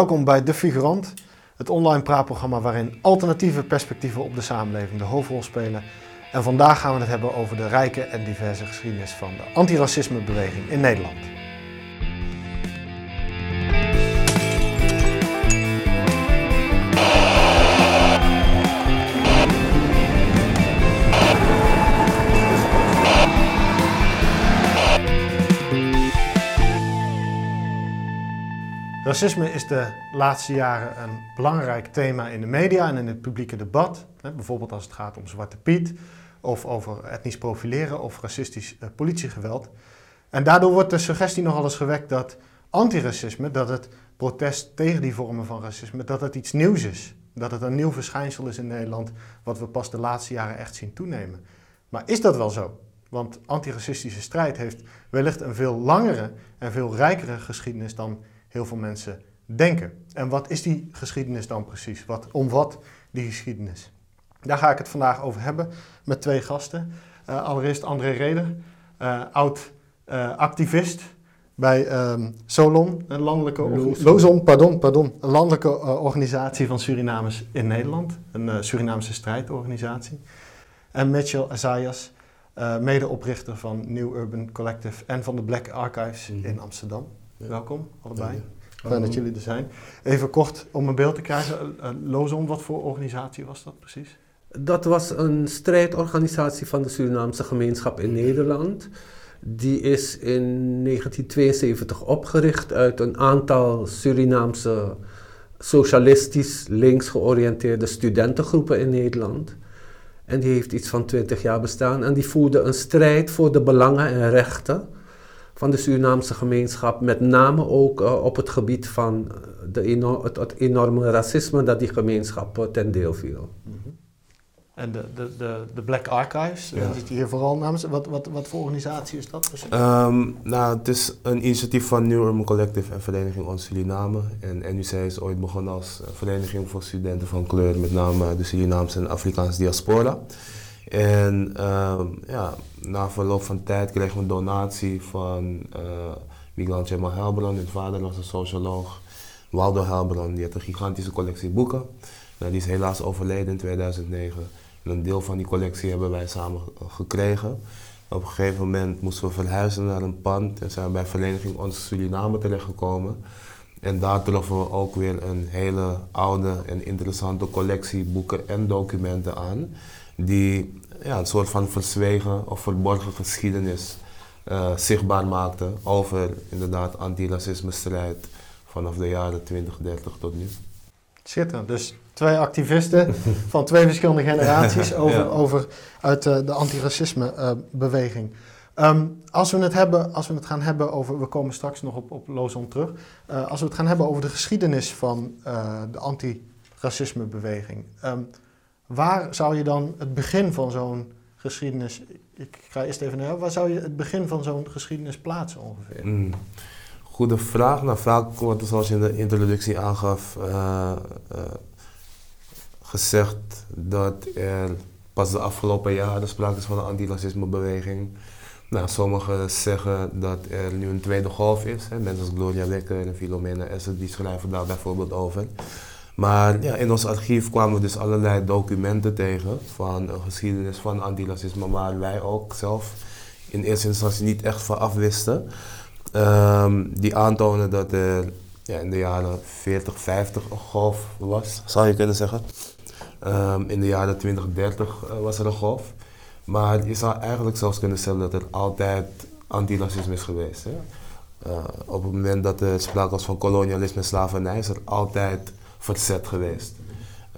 Welkom bij De Figurant, het online praatprogramma waarin alternatieve perspectieven op de samenleving de hoofdrol spelen. En vandaag gaan we het hebben over de rijke en diverse geschiedenis van de antiracismebeweging in Nederland. Racisme is de laatste jaren een belangrijk thema in de media en in het publieke debat. Bijvoorbeeld als het gaat om Zwarte Piet of over etnisch profileren of racistisch eh, politiegeweld. En daardoor wordt de suggestie nogal eens gewekt dat antiracisme, dat het protest tegen die vormen van racisme, dat het iets nieuws is. Dat het een nieuw verschijnsel is in Nederland, wat we pas de laatste jaren echt zien toenemen. Maar is dat wel zo? Want antiracistische strijd heeft wellicht een veel langere en veel rijkere geschiedenis dan heel veel mensen denken. En wat is die geschiedenis dan precies? Wat, om wat die geschiedenis? Daar ga ik het vandaag over hebben met twee gasten. Uh, allereerst André Reder, uh, oud uh, activist bij um, Solon, een landelijke, Lozon, pardon, pardon, een landelijke organisatie van Surinamers in Nederland, een Surinaamse strijdorganisatie. En Mitchell Azayas, medeoprichter van New Urban Collective en van de Black Archives mm. in Amsterdam. Welkom, allebei. Fijn dat jullie er zijn. Even kort om een beeld te krijgen. Uh, Lozon, wat voor organisatie was dat precies? Dat was een strijdorganisatie van de Surinaamse gemeenschap in Nederland. Die is in 1972 opgericht uit een aantal Surinaamse socialistisch links georiënteerde studentengroepen in Nederland. En die heeft iets van 20 jaar bestaan en die voerde een strijd voor de belangen en rechten van de Surinaamse gemeenschap, met name ook uh, op het gebied van de eno het, het, enorme racisme dat die gemeenschap uh, ten deel viel. Mm -hmm. En de, de, de, de Black Archives, ja. zit hier vooral namens, wat, wat, wat voor organisatie is dat precies? Um, nou, het is een initiatief van New Urban Collective en Vereniging Ons Suriname. En NUC is ooit begonnen als vereniging voor studenten van kleur, met name de Surinaamse en Afrikaanse diaspora. En uh, ja, na verloop van tijd kregen we een donatie van uh, Miguel Gemma Helbron. Mijn vader was een socioloog. Waldo Helbron, die had een gigantische collectie boeken. Nou, die is helaas overleden in 2009. En een deel van die collectie hebben wij samen gekregen. Op een gegeven moment moesten we verhuizen naar een pand en zijn we bij Vereniging Onze Suriname terechtgekomen. En daar troffen we ook weer een hele oude en interessante collectie boeken en documenten aan die ja, een soort van verzwegen of verborgen geschiedenis uh, zichtbaar maakte over inderdaad antiracisme-strijd vanaf de jaren 20, 30 tot nu. Schitterend. Dus twee activisten van twee verschillende generaties over, ja. over, uit uh, de antiracisme-beweging. Uh, um, als, we het hebben, als we het gaan hebben over, we komen straks nog op, op Lozon terug, uh, als we het gaan hebben over de geschiedenis van de antiracisme-beweging. Um, Waar zou je dan het begin van zo'n geschiedenis, ik ga eerst even naar waar zou je het begin van zo'n geschiedenis plaatsen ongeveer? Mm. Goede vraag. Nou, vaak wordt zoals je in de introductie aangaf uh, uh, gezegd dat er pas de afgelopen jaren sprake is van een antiracismebeweging. Nou, sommigen zeggen dat er nu een tweede golf is. Hè. Mensen als Gloria Wekker en Filomena Essen die schrijven daar bijvoorbeeld over. Maar ja, in ons archief kwamen we dus allerlei documenten tegen van een geschiedenis van antiracisme, waar wij ook zelf in eerste instantie niet echt van afwisten. Um, die aantonen dat er ja, in de jaren 40, 50 een golf was, zou je kunnen zeggen. Um, in de jaren 20, 30 uh, was er een golf. Maar je zou eigenlijk zelfs kunnen stellen dat er altijd antiracisme is geweest. Hè? Uh, op het moment dat er sprake was van kolonialisme en slavernij, is er altijd verzet geweest.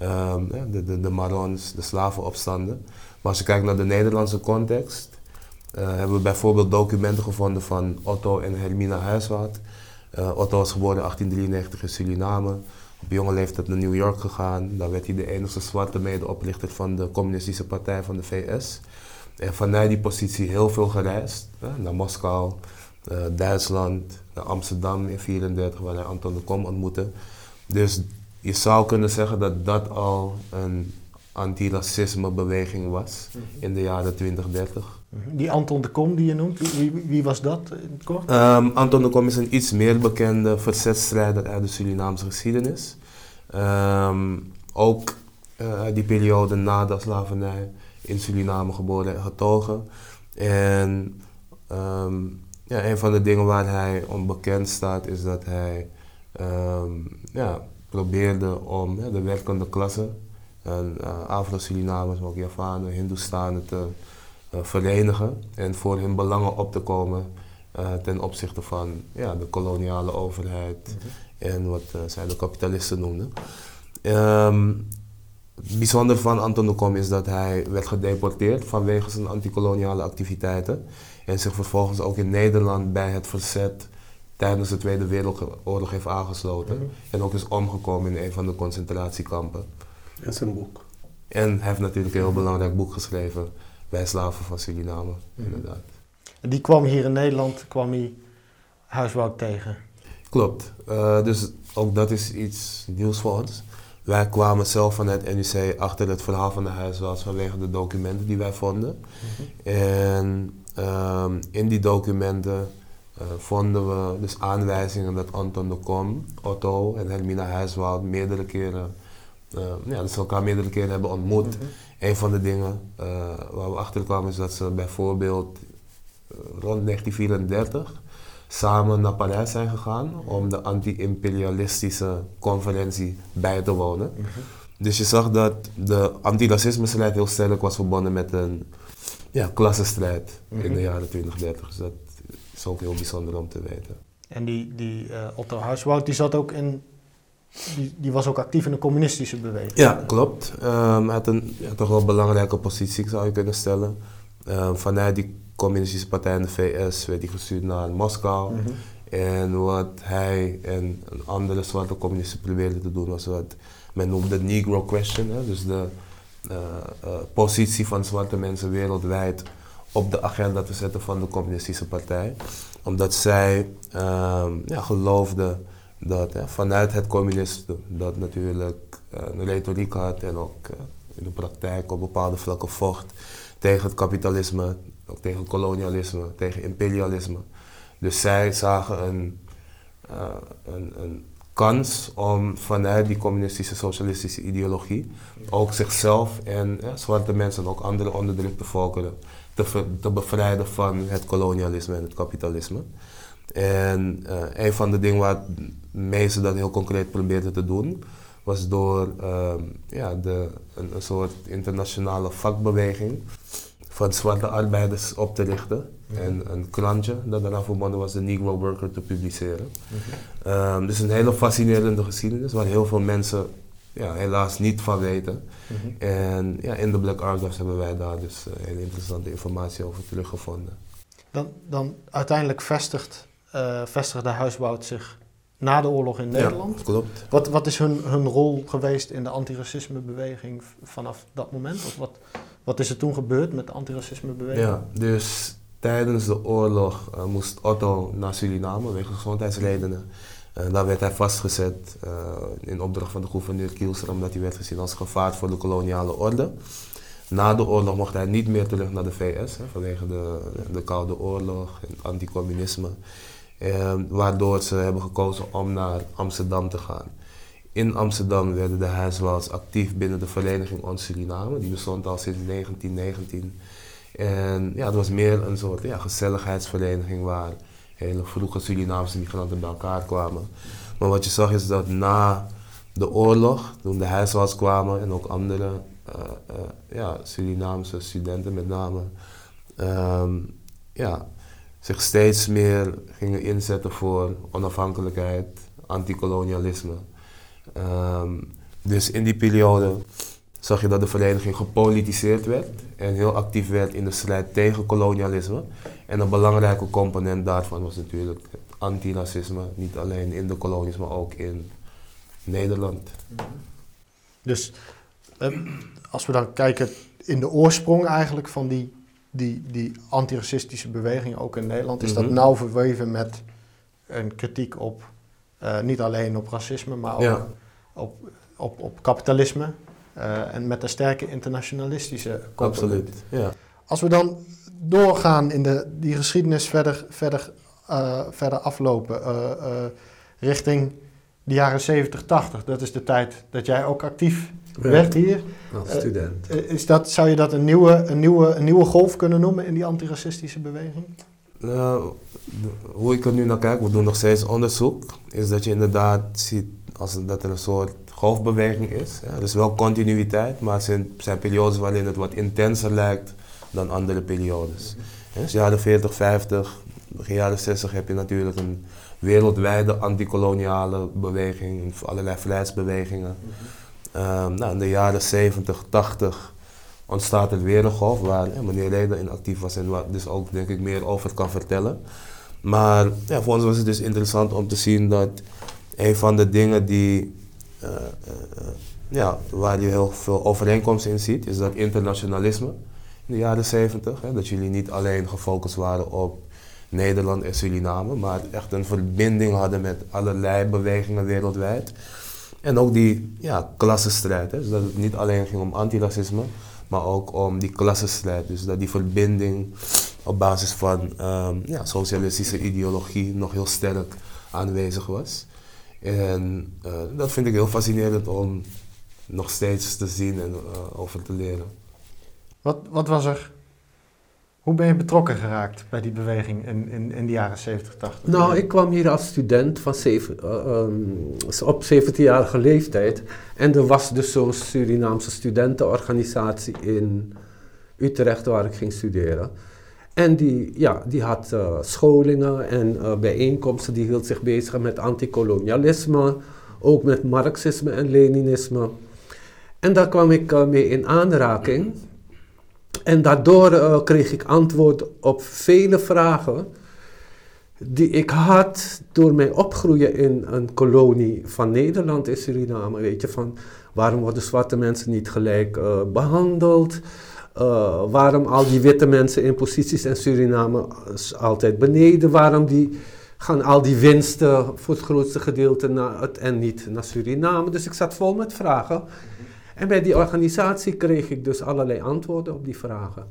Um, de, de, de Marons, de slavenopstanden. Maar als je kijkt naar de Nederlandse context, uh, hebben we bijvoorbeeld documenten gevonden van Otto en Hermina Huiswaard. Uh, Otto was geboren in 1893 in Suriname. Op jonge leeftijd naar New York gegaan. Daar werd hij de enige zwarte medeoprichter van de Communistische Partij van de VS. En vanuit die positie heel veel gereisd. naar Moskou, uh, Duitsland, naar Amsterdam in 1934, waar hij Anton de Kom ontmoette. Dus je zou kunnen zeggen dat dat al een antiracismebeweging was mhm. in de jaren 20, 30. Die Anton de Kom die je noemt, wie, wie, was dat in het kort? Ehm, Anton de Kom is een iets meer bekende verzetstrijder uit de Surinaamse geschiedenis. Ehm, ook uh, die periode na de slavernij in Suriname geboren en getogen. En ehm, ja, een van de dingen waar hij onbekend staat is dat hij ja, probeerde om de werkende klasse, en, uh, Afro-Surinamers, maar ook Javanen, Hindoestanen te verenigen en voor hun belangen op te komen uh, ten opzichte van ja, de koloniale overheid en wat zij de kapitalisten noemden. Um, het bijzondere van Anton de Kom is dat hij werd gedeporteerd vanwege zijn antikoloniale activiteiten en zich vervolgens ook in Nederland bij het verzet tijdens de Tweede Wereldoorlog heeft aangesloten. Mhm. En ook is omgekomen in een van de concentratiekampen. En zijn boek. En hij heeft natuurlijk een heel belangrijk boek geschreven bij slaven van Suriname, mhm. inderdaad. En die kwam hier in Nederland, kwam hij Huiswoud tegen? Klopt. Uh, dus ook dat is iets nieuws voor ons. Wij kwamen zelf vanuit NUC achter het verhaal van de huiswaard vanwege de documenten die wij vonden. Mhm. En um, in die documenten uh, vonden we dus aanwijzingen dat Anton de Kom, Otto en Hermina Huiswoud meerdere keren, uh, ja, ze elkaar meerdere keren hebben ontmoet. -hmm. Een van de dingen uh, waar we achter kwamen is dat ze bijvoorbeeld rond 1934 samen naar Parijs zijn gegaan om de anti-imperialistische conferentie bij te wonen. Mm -hmm. Dus je zag dat de antiracisme-strijd heel sterk was verbonden met een ja, klassenstrijd mm -hmm. in de jaren 2030. Dus dat is ook heel bijzonder om te weten. En die, die uh, Otto Huiswoud, die zat ook in die, die, was ook actief in de communistische beweging. Ja, klopt. Um, hij had een ja, toch wel belangrijke positie, zou je kunnen stellen. Um, vanuit die communistische partij in de VS werd hij gestuurd naar Moskou. Mm -hmm. En wat hij en andere zwarte communisten probeerden te doen was wat men noemde de Negro Question. Hè? Dus de uh, uh, positie van zwarte mensen wereldwijd op de agenda te zetten van de communistische partij. Omdat zij um, ja, geloofden dat hè, vanuit het communisme dat natuurlijk een retoriek had en ook in de praktijk op bepaalde vlakken vocht tegen het kapitalisme, ook tegen kolonialisme, tegen imperialisme. Dus zij zagen een, een, een kans om vanuit die communistische socialistische ideologie ook zichzelf en ja, zwarte mensen en ook andere onderdrukte volkeren te, te, bevrijden van het kolonialisme en het kapitalisme. En uh, een van de dingen waar meesten dat heel concreet probeerden te doen, was door uh, ja, de, een, een, soort internationale vakbeweging van zwarte arbeiders op te richten. Mhm. En een krantje dat daaraan verbonden was, de Negro Worker, te publiceren. Mm um, dus een hele fascinerende geschiedenis waar heel veel mensen ja, helaas niet van weten. Mhm. En ja, in de Black Archives hebben wij daar dus uh, hele interessante informatie over teruggevonden. Dan, dan uiteindelijk vestigt, uh, vestigde Huisbout zich na de oorlog in Nederland. Ja, klopt. Wat, wat is hun, hun rol geweest in de antiracismebeweging vanaf dat moment? Of wat, wat is er toen gebeurd met de antiracismebeweging? Ja, dus tijdens de oorlog uh, moest Otto naar Suriname wegens gezondheidsredenen. Uh, daar werd hij vastgezet uh, in opdracht van de gouverneur Kielser, omdat hij werd gezien als gevaar voor de koloniale orde. Na de oorlog mocht hij niet meer terug naar de VS, hè, vanwege de, de Koude Oorlog en anticommunisme. Uh, waardoor ze hebben gekozen om naar Amsterdam te gaan. In Amsterdam werden de huiswaals actief binnen de Vereniging Ons Suriname. Die bestond al sinds 1919. En ja, het was meer een soort ja, gezelligheidsvereniging waar hele vroege Surinaamse migranten bij elkaar kwamen. Maar wat je zag is dat na de oorlog, toen de huiswaarts kwamen en ook andere uh, uh, ja, Surinaamse studenten met name, um, ja, zich steeds meer gingen inzetten voor onafhankelijkheid, anticolonialisme. Um, dus in die periode zag je dat de vereniging gepolitiseerd werd en heel actief werd in de strijd tegen kolonialisme. En een belangrijke component daarvan was natuurlijk het antiracisme, niet alleen in de kolonies, maar ook in Nederland. Dus eh, als we dan kijken in de oorsprong eigenlijk van die, die, die antiracistische beweging, ook in Nederland, is dat mhm. nauw verweven met een kritiek op, uh, niet alleen op racisme, maar ook ja. op, op, op kapitalisme. Uh, en met een sterke internationalische component. Absoluut, ja. Als we dan doorgaan in de, die geschiedenis verder, verder, uh, verder aflopen richting de jaren 70, 80. Dat is de tijd dat jij ook actief werd hier. Als student. is dat, zou je dat een nieuwe, een, nieuwe, een nieuwe golf kunnen noemen in die antiracistische beweging? Nou, hoe ik er nu naar kijk, we doen nog steeds onderzoek, is dat je inderdaad ziet als dat er een soort golfbeweging is. Ja, er is wel continuïteit, maar er zijn, zijn periodes waarin het wat intenser lijkt dan andere periodes. Ja, dus jaren 40, 50, begin jaren 60 heb je natuurlijk een wereldwijde antikoloniale beweging, allerlei vrijheidsbewegingen. Um, nou, in de jaren 70, 80 ontstaat er weer een golf waar ja, meneer Leden in actief was en waar dus ook denk ik meer over kan vertellen. Maar ja, voor ons was het dus interessant om te zien dat een van de dingen die, uh, uh, ja, waar je heel veel overeenkomsten in ziet, is dat internationalisme in de jaren 70. Hè, dat jullie niet alleen gefocust waren op Nederland en Suriname, maar echt een verbinding hadden met allerlei bewegingen wereldwijd. En ook die ja, klassenstrijd. Hè, dus dat het niet alleen ging om antiracisme, maar ook om die klassenstrijd. Dus dat die verbinding op basis van um, ja, socialistische ideologie nog heel sterk aanwezig was. En uh, dat vind ik heel fascinerend om nog steeds te zien en uh, over te leren. Wat, wat was er hoe ben je betrokken geraakt bij die beweging in, in, in de jaren 70, 80? Nou, ik kwam hier als student van zeven, uh, um, op 17-jarige leeftijd. En er was dus zo'n Surinaamse studentenorganisatie in Utrecht waar ik ging studeren. En die, ja, die had uh, scholingen en uh, bijeenkomsten, die hield zich bezig met antikolonialisme, ook met marxisme en leninisme. En daar kwam ik mee in aanraking. En daardoor uh, kreeg ik antwoord op vele vragen die ik had door mijn opgroeien in een kolonie van Nederland in Suriname. Weet je, van waarom worden zwarte mensen niet gelijk uh, behandeld? Uh, waarom al die witte mensen in posities in Suriname altijd beneden? Waarom die, gaan al die winsten voor het grootste gedeelte naar het en niet naar Suriname? Dus ik zat vol met vragen. En bij die organisatie kreeg ik dus allerlei antwoorden op die vragen.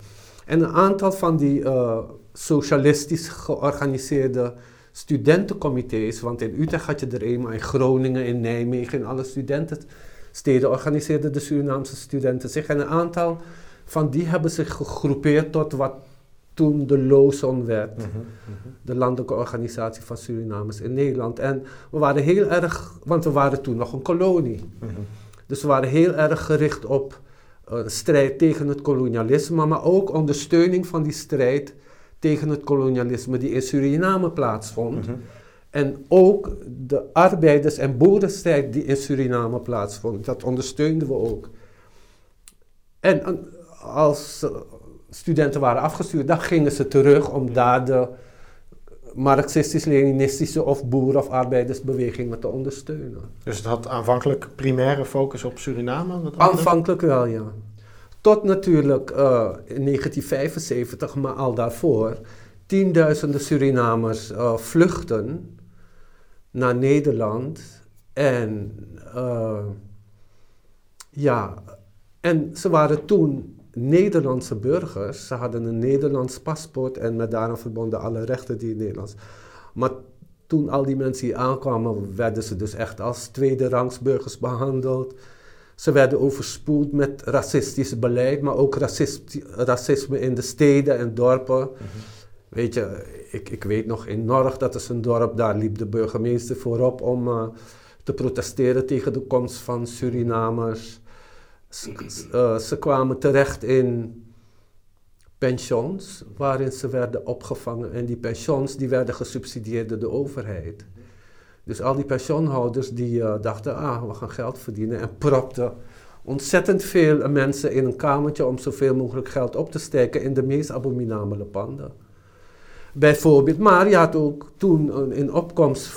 En een aantal van die uh, socialistisch georganiseerde studentencomité's, want in Utrecht had je er eenmaal, in Groningen, in Nijmegen, in alle studentensteden organiseerden de Surinaamse studenten zich. En een aantal van die hebben zich gegroepeerd tot wat toen de LOSON werd, mhm, mhm. de Landelijke Organisatie van Surinamers in Nederland. En we waren heel erg, want we waren toen nog een kolonie. Mm dus we waren heel erg gericht op uh, strijd tegen het kolonialisme, maar ook ondersteuning van die strijd tegen het kolonialisme die in Suriname plaatsvond. Mhm. En ook de arbeiders- en boerenstrijd die in Suriname plaatsvond. Dat ondersteunden we ook. En als studenten waren afgestuurd, dan gingen ze terug om daar de marxistisch-leninistische of boer- of arbeidersbewegingen te ondersteunen. Dus het had aanvankelijk primaire focus op Suriname? Aanvankelijk wel, ja. Tot natuurlijk uh, in 1975, maar al daarvoor, tienduizenden Surinamers uh, vluchten naar Nederland. En uh, ja, en ze waren toen Nederlandse burgers. Ze hadden een Nederlands paspoort en met daaraan verbonden alle rechten die Nederlands. Maar toen al die mensen hier aankwamen, werden ze dus echt als tweede rangs burgers behandeld. Ze werden overspoeld met racistisch beleid, maar ook racisme in de steden en dorpen. Mhm. Weet je, ik, ik weet nog in Norg, dat is een dorp, daar liep de burgemeester voorop om uh, te protesteren tegen de komst van Surinamers. Eh, ze, kwamen terecht in pensions waarin ze werden opgevangen. En die pensions die werden gesubsidieerd door de overheid. Dus al die pensioenhouders die uh, dachten, ah, we gaan geld verdienen en propten ontzettend veel mensen in een kamertje om zoveel mogelijk geld op te steken in de meest abominabele panden. Bijvoorbeeld, maar je had ook toen in opkomst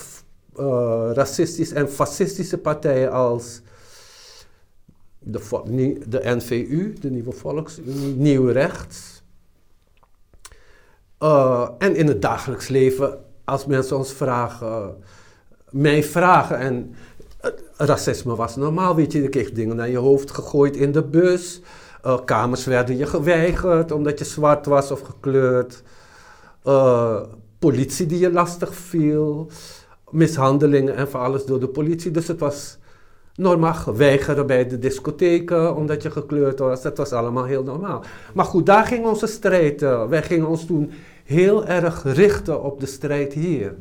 uh, racistische en fascistische partijen als de, de NVU, de Nieuwe Volksunie, Nieuw Rechts. Uh, en in het dagelijks leven, als mensen ons vragen, mij vragen, en racisme was normaal, weet je, je kreeg dingen naar je hoofd gegooid in de bus. Uh, kamers werden je geweigerd omdat je zwart was of gekleurd. Politie die je lastig viel. Mishandelingen en van alles door de politie. Dus het was normaal weigeren bij de discotheken omdat je gekleurd was. Dat was allemaal heel normaal. Maar goed, daar ging onze strijd. Uh, wij gingen ons toen heel erg richten op de strijd hier.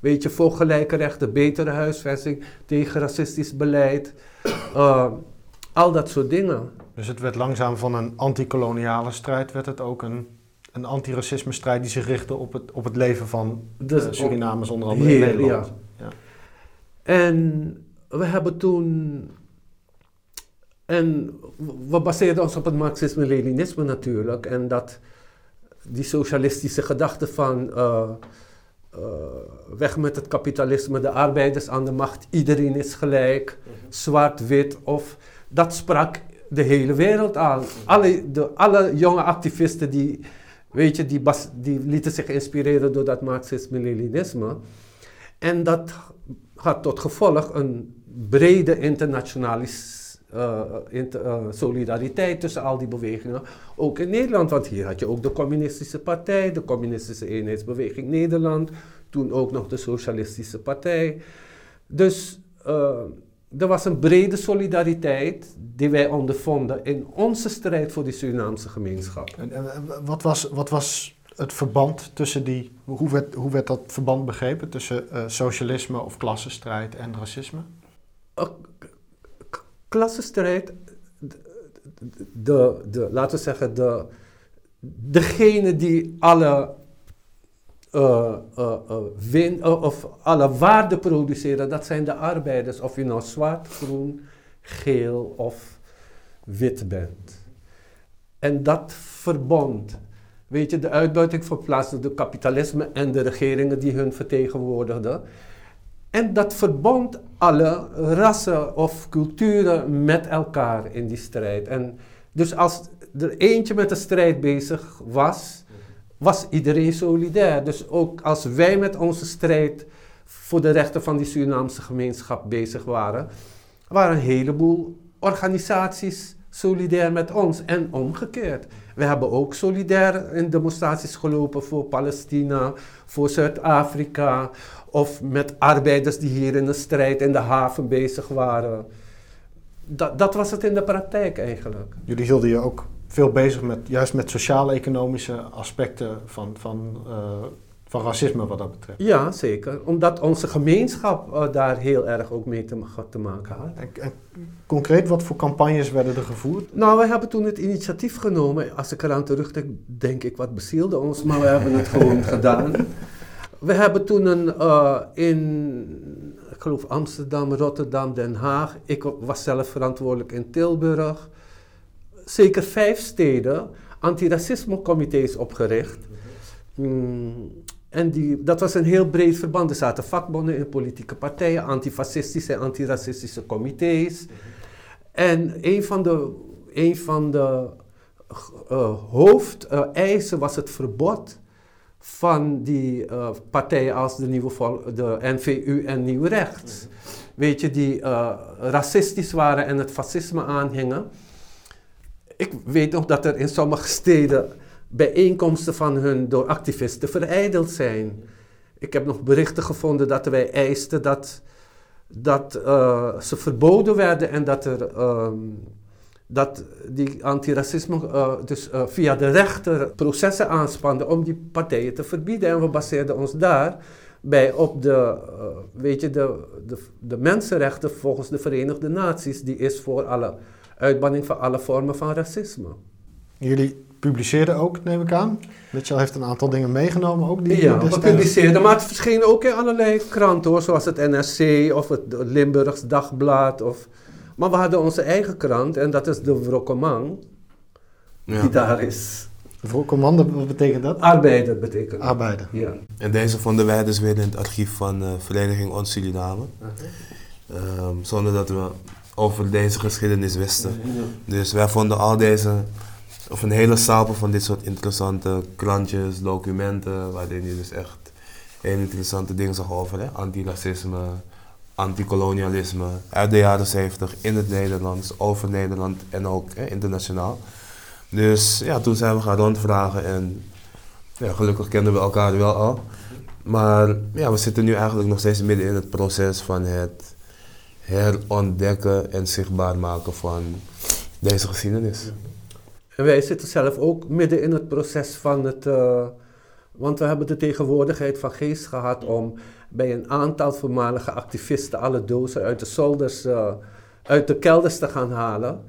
Weet je, voor gelijke rechten, betere huisvesting, tegen racistisch beleid. Uh, al dat soort dingen. Dus het werd langzaam van een anti-koloniale strijd, werd het ook een, een antiracisme strijd die zich richtte op het, op het leven van dus, uh, Surinamers, onder andere hier, in Nederland. Ja. ja. En we hebben toen. En we baseerden ons op het marxisme-leninisme natuurlijk. En dat die socialistische gedachte van uh, uh, weg met het kapitalisme, de arbeiders aan de macht, iedereen is gelijk, mm -hmm. zwart, wit of dat sprak de hele wereld aan. Alle, de, alle jonge activisten die, weet je, die, bas, die lieten zich inspireren door dat marxisme-leninisme. En dat had tot gevolg een brede internationale uh, inter, uh, solidariteit tussen al die bewegingen. Ook in Nederland, want hier had je ook de Communistische Partij, de Communistische Eenheidsbeweging Nederland, toen ook nog de Socialistische Partij. Dus er was een brede solidariteit die wij ondervonden in onze strijd voor die Surinaamse gemeenschap. En, wat, was, wat was het verband tussen die, hoe werd, hoe werd dat verband begrepen tussen socialisme of klassenstrijd en racisme? Klassenstrijd, de, de, de, laten we zeggen, de, degene die alle uh, uh, win, of alle waarde produceren, dat zijn de arbeiders. Of je nou zwart, groen, geel of wit bent. En dat verbond, weet je, de uitbuiting van plaats door het kapitalisme en de regeringen die hun vertegenwoordigden. En dat verbond alle rassen of culturen met elkaar in die strijd. En dus als er eentje met de strijd bezig was, was iedereen solidair. Dus ook als wij met onze strijd voor de rechten van die Surinaamse gemeenschap bezig waren, waren een heleboel organisaties solidair met ons en omgekeerd. We hebben ook solidair in demonstraties gelopen voor Palestina, voor Zuid-Afrika of met arbeiders die hier in de strijd in de haven bezig waren. Dat, dat was het in de praktijk eigenlijk. Jullie hielden je ook veel bezig met, juist met sociaal-economische aspecten van, van, uh, van racisme wat dat betreft. Ja, zeker. Omdat onze gemeenschap uh, daar heel erg ook mee te, te maken had. En, en, concreet, wat voor campagnes werden er gevoerd? Nou, we hebben toen het initiatief genomen. Als ik eraan terugdenk, denk ik wat bezielde ons, maar we hebben het gewoon gedaan. We hebben toen een, uh, in, ik geloof Amsterdam, Rotterdam, Den Haag. Ik was zelf verantwoordelijk in Tilburg zeker vijf steden antiracismecomité's opgericht. Mm, en die, dat was een heel breed verband. Er zaten vakbonden in politieke partijen, antifascistische en antiracistische comité's. En een van de, een van de uh, hoofdeisen was het verbod van die uh, partijen als de, nieuwe de NVU en Nieuw Rechts. Weet je, die uh, racistisch waren en het fascisme aanhingen ik weet nog dat er in sommige steden bijeenkomsten van hun door activisten vereideld zijn. Ik heb nog berichten gevonden dat wij eisten dat, dat uh, ze verboden werden en dat er. Um, dat die antiracisme uh, dus uh, via de rechter processen aanspande om die partijen te verbieden. En we baseerden ons daar bij op de, weet je, de, de, de mensenrechten volgens de Verenigde Naties, die is voor alle uitbanning van alle vormen van racisme. Jullie publiceerden ook, neem ik aan. Mitchell heeft een aantal dingen meegenomen ook. Die ja, we publiceerden, maar het verscheen ook in allerlei kranten hoor, zoals het NRC of het Limburgs Dagblad. Of, maar we hadden onze eigen krant en dat is de Wrokkeman, ja. die daar is. Wrokkeman, wat betekent dat? Arbeider betekent Arbeider. Ja. En deze vonden wij dus weer in het archief van uh, Vereniging Ons Suriname. Um, zonder dat we over deze geschiedenis wisten. Dus wij vonden al deze, of een hele stapel van dit soort interessante krantjes, documenten, waarin je dus echt hele interessante dingen zag over. Antiracisme, anticolonialisme uit de jaren 70 in het Nederlands, over Nederland en ook internationaal. Dus ja, toen zijn we gaan rondvragen en ja, gelukkig kenden we elkaar wel al. Maar ja, we zitten nu eigenlijk nog steeds midden in het proces van het herontdekken en zichtbaar maken van deze geschiedenis. En wij zitten zelf ook midden in het proces van het. Uh, want we hebben de tegenwoordigheid van geest gehad om bij een aantal voormalige activisten alle dozen uit de zolders, uh, uit de kelders te gaan halen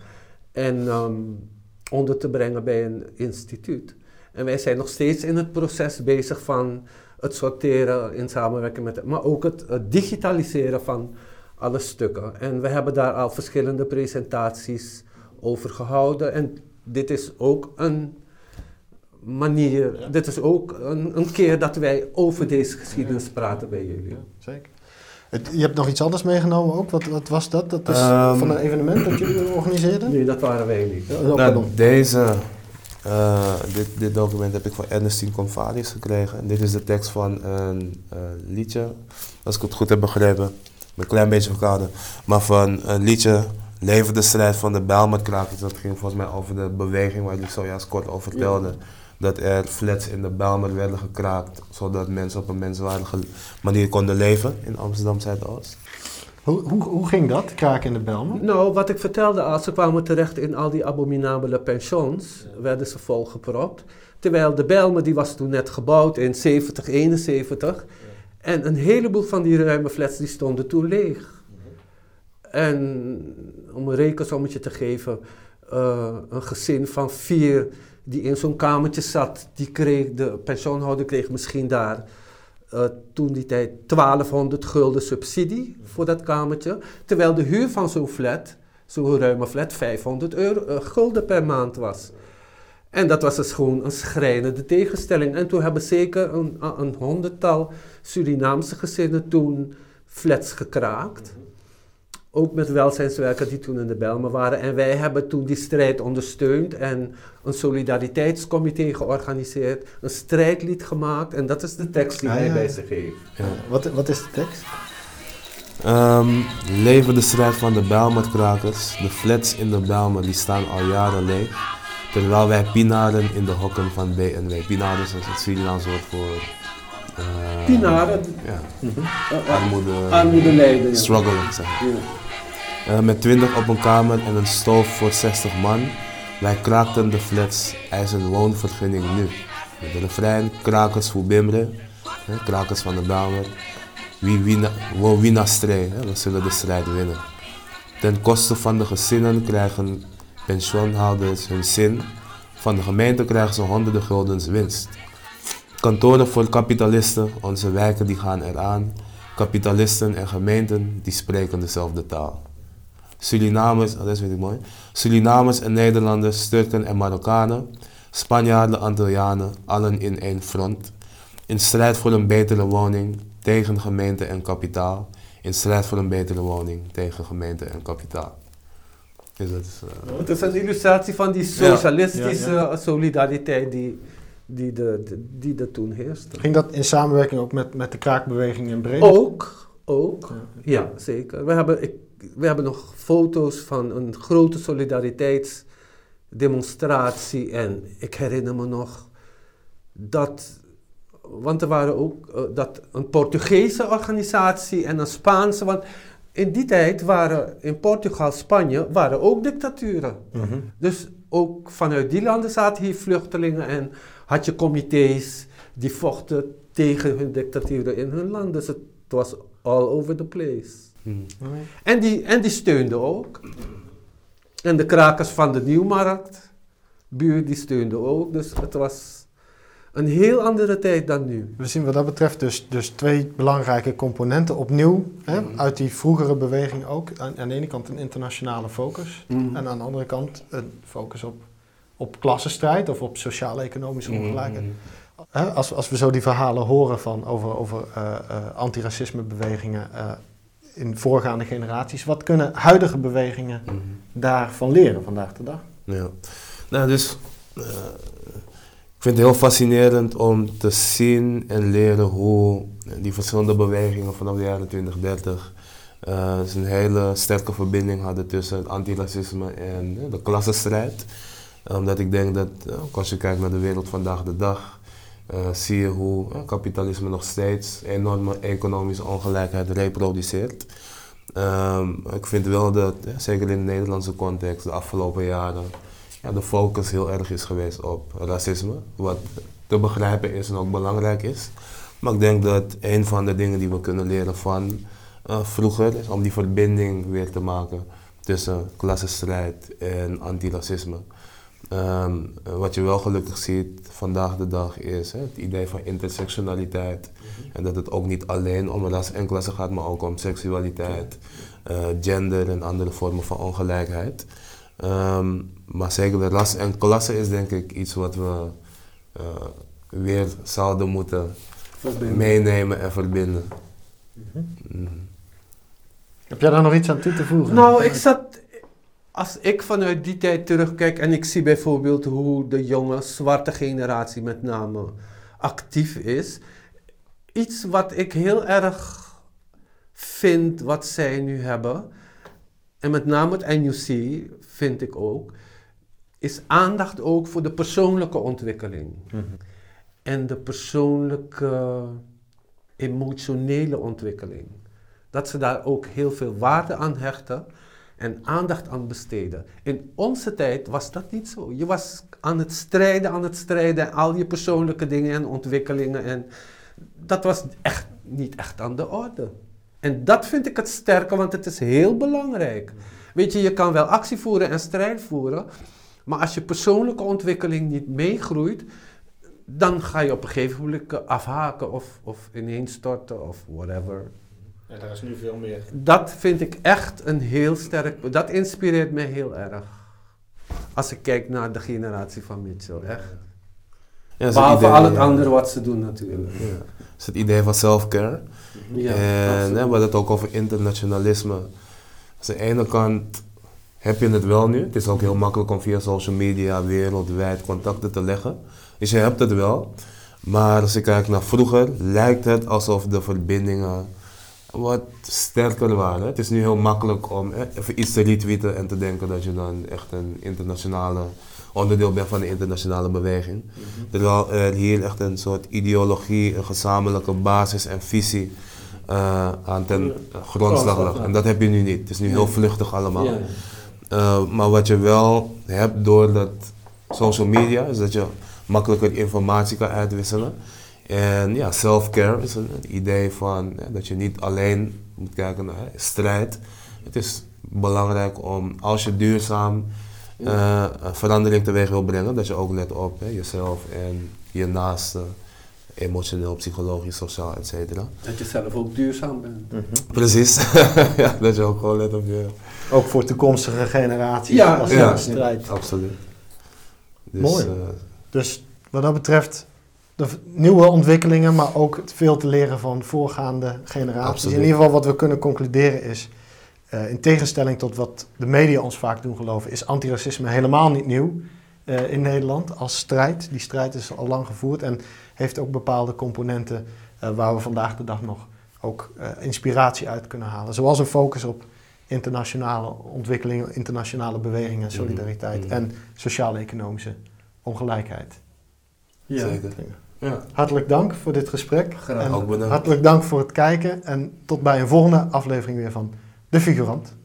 en um, onder te brengen bij een instituut. En wij zijn nog steeds in het proces bezig van het sorteren in samenwerking met, maar ook het digitaliseren van alle stukken. En we hebben daar al verschillende presentaties over gehouden. En dit is ook een manier, dit is ook een, een, keer dat wij over deze geschiedenis praten bij jullie. zeker. je hebt nog iets anders meegenomen ook. Wat, wat was dat? Dat is um, van een evenement dat jullie organiseerden? Nee, dat waren wij niet. Oh, nou, deze, uh, dit, dit document heb ik van Ernestine Convalius gekregen. En dit is de tekst van een uh, liedje, als ik het goed heb begrepen. Een klein beetje verkouden. Maar van een liedje Leven de strijd van de Bijlmerkrakers. Dat ging volgens mij over de beweging waar ik zojuist kort over vertelde. Dat er flats in de Bijlmer werden gekraakt, zodat mensen op een menswaardige manier konden leven in Amsterdam Zuidoost. Hoe, hoe, hoe ging dat, kraken in de Bijlmer? Nou, wat ik vertelde, als ze kwamen terecht in al die abominabele pensions, werden ze volgepropt. Terwijl de Bijlmer, die was toen net gebouwd in 70, 71. En een heleboel van die ruime flats die stonden toen leeg. En om een rekensommetje te geven, uh, een gezin van vier die in zo'n kamertje zat, die kreeg, de pensioenhouder kreeg misschien daar uh, toen die tijd 1200 gulden subsidie voor dat kamertje. Terwijl de huur van zo'n flat, zo'n ruime flat, 500 euro, uh, gulden per maand was. En dat was dus gewoon een schrijnende tegenstelling. En toen hebben zeker een, een honderdtal Surinaamse gezinnen toen flats gekraakt ook met welzijnswerkers die toen in de Belmen waren. En wij hebben toen die strijd ondersteund en een solidariteitscomité georganiseerd, een strijdlied gemaakt. En dat is de tekst die ah, hij bij zich heeft. Ja. Wat, wat is de tekst? Um, leven de strijd van de Bijlmerkrakers. De flats in de Belmen die staan al jaren leeg. Terwijl wij pinaren in de hokken van BNW. Pinaren is het Surinaams woord voor uh, Pinaren. Ja. Mm -hmm. armoede, armoede lijden. Struggle, zeg ja. Uh, met 20 op een kamer en een stoof voor 60 man. Wij kraakten de flats, eisen woonvergunning nu. De refrein, krakers voor Bimre, hè, krakers van de Damer. Wie wina, strijd, we zullen de strijd winnen. Ten koste van de gezinnen krijgen pensioenhouders hun zin. Van de gemeente krijgen ze honderden guldens winst. Kantoren voor kapitalisten, onze wijken die gaan eraan. Kapitalisten en gemeenten die spreken dezelfde taal. Surinamers, oh, dat weet ik mooi. Surinamers en Nederlanders, Turken en Marokkanen, Spanjaarden, Antillianen, allen in één front. In strijd voor een betere woning, tegen gemeente en kapitaal. In strijd voor een betere woning, tegen gemeente en kapitaal. Dus dat is, uh... Het is een illustratie van die socialistische solidariteit die, die, de, die er toen heerste. Ging dat in samenwerking ook met, met de kraakbeweging in Breda? Ook, ook. Ja, zeker. We hebben, ik, we hebben nog foto's van een grote solidariteitsdemonstratie. En ik herinner me nog dat. Want er waren ook uh, dat een Portugese organisatie en een Spaanse. Want in die tijd waren in Portugal, Spanje, waren ook dictaturen. Mhm. Dus ook vanuit die landen zaten hier vluchtelingen en had je comité's die vochten tegen hun dictaturen in hun land. Dus het was all over the place. Hmm. En, die, en die steunde ook. En de krakers van de Nieuwmarkt, buur, die steunde ook. Dus het was een heel andere tijd dan nu. We zien wat dat betreft dus, dus twee belangrijke componenten opnieuw. Hè, hmm. Uit die vroegere beweging ook. Aan, aan, de ene kant een internationale focus. Hmm. En aan de andere kant een focus op, op klassenstrijd of op sociaal-economische ongelijkheid. Als, als we zo die verhalen horen van over, over uh, uh, antiracismebewegingen, uh, in voorgaande generaties. Wat kunnen huidige bewegingen mm daarvan leren vandaag de dag? Ja, nou dus uh, ik vind het heel fascinerend om te zien en leren hoe die verschillende bewegingen vanaf de jaren 20, 30 uh, een hele sterke verbinding hadden tussen het antiracisme en uh, de klassenstrijd. Omdat ik denk dat, eh, als je kijkt naar de wereld vandaag de dag, eh, zie je hoe eh, kapitalisme nog steeds enorme economische ongelijkheid reproduceert. Ehm, ik vind wel dat, eh, zeker in de Nederlandse context, de afgelopen jaren, ja, de focus heel erg is geweest op racisme. Wat te begrijpen is en ook belangrijk is. Maar ik denk dat een van de dingen die we kunnen leren van eh, vroeger is om die verbinding weer te maken tussen klassenstrijd en antiracisme. Ehm, wat je wel gelukkig ziet vandaag de dag is hè, het idee van intersectionaliteit. En dat het ook niet alleen om ras en klasse gaat, maar ook om seksualiteit, eh, gender en andere vormen van ongelijkheid. Ehm, maar zeker de ras en klasse is denk ik iets wat we eh, weer zouden moeten Verbinden. meenemen en verbinden. Mhm. Heb jij daar nog iets aan toe te voegen? Nou, ik zat. Als ik vanuit die tijd terugkijk en ik zie bijvoorbeeld hoe de jonge zwarte generatie met name actief is. Iets wat ik heel erg vind wat zij nu hebben, en met name het NUC vind ik ook, is aandacht ook voor de persoonlijke ontwikkeling. Mhm. En de persoonlijke emotionele ontwikkeling. Dat ze daar ook heel veel waarde aan hechten en aandacht aan besteden. In onze tijd was dat niet zo. Je was aan het strijden, aan het strijden, al je persoonlijke dingen en ontwikkelingen. En dat was echt niet echt aan de orde. En dat vind ik het sterke, want het is heel belangrijk. Weet je, je kan wel actie voeren en strijd voeren, maar als je persoonlijke ontwikkeling niet meegroeit, dan ga je op een gegeven moment afhaken of, of ineenstorten of whatever. Ja, daar is nu veel meer. Dat vind ik echt een heel sterk, dat inspireert mij heel erg. Als ik kijk naar de generatie van Mitchell, echt. Ja, Behalve idee, al het ja. andere wat ze doen natuurlijk. Ja. Dat is het idee van self-care. Ja, en hè, we hadden het ook over internationalisme. Dus aan de ene kant heb je het wel nu. Het is ook heel makkelijk om via social media wereldwijd contacten te leggen. Dus je hebt het wel. Maar als ik kijk naar vroeger, lijkt het alsof de verbindingen wat sterker waren. Het is nu heel makkelijk om hè, even iets te retweeten en te denken dat je dan echt een internationale onderdeel bent van de internationale beweging. Terwijl er hier echt een soort ideologie, een gezamenlijke basis en visie eh, aan ten grondslag lag. En dat heb je nu niet. Het is nu heel vluchtig allemaal. Ja. Uh, maar wat je wel hebt door dat social media, is dat je makkelijker informatie kan uitwisselen. En ja, self-care is een, een idee van hè, dat je niet alleen moet kijken naar hè, strijd. Het is belangrijk om, als je duurzaam eh, een verandering teweeg wil brengen, dat je ook let op hè, jezelf en je naaste, emotioneel, psychologisch, sociaal, et cetera. Dat je zelf ook duurzaam bent. Mhm. Precies, ja, dat je ook gewoon let op je... Ook voor toekomstige generaties. Ja, als ja. een strijd. Absoluut. Dus, Mooi. eh, Dus wat dat betreft de nieuwe ontwikkelingen, maar ook het veel te leren van voorgaande generaties. Absoluut. In ieder geval wat we kunnen concluderen is, eh, in tegenstelling tot wat de media ons vaak doen geloven, is antiracisme helemaal niet nieuw eh, in Nederland als strijd. Die strijd is al lang gevoerd en heeft ook bepaalde componenten eh, waar we vandaag de dag nog ook eh, inspiratie uit kunnen halen. Zoals een focus op internationale ontwikkelingen, internationale bewegingen, solidariteit Mhm. en sociaal-economische ongelijkheid. Ja. Zeker. Ja. Hartelijk dank voor dit gesprek. Graag. En Ook bedankt. hartelijk dank voor het kijken. En tot bij een volgende aflevering weer van De Figurant.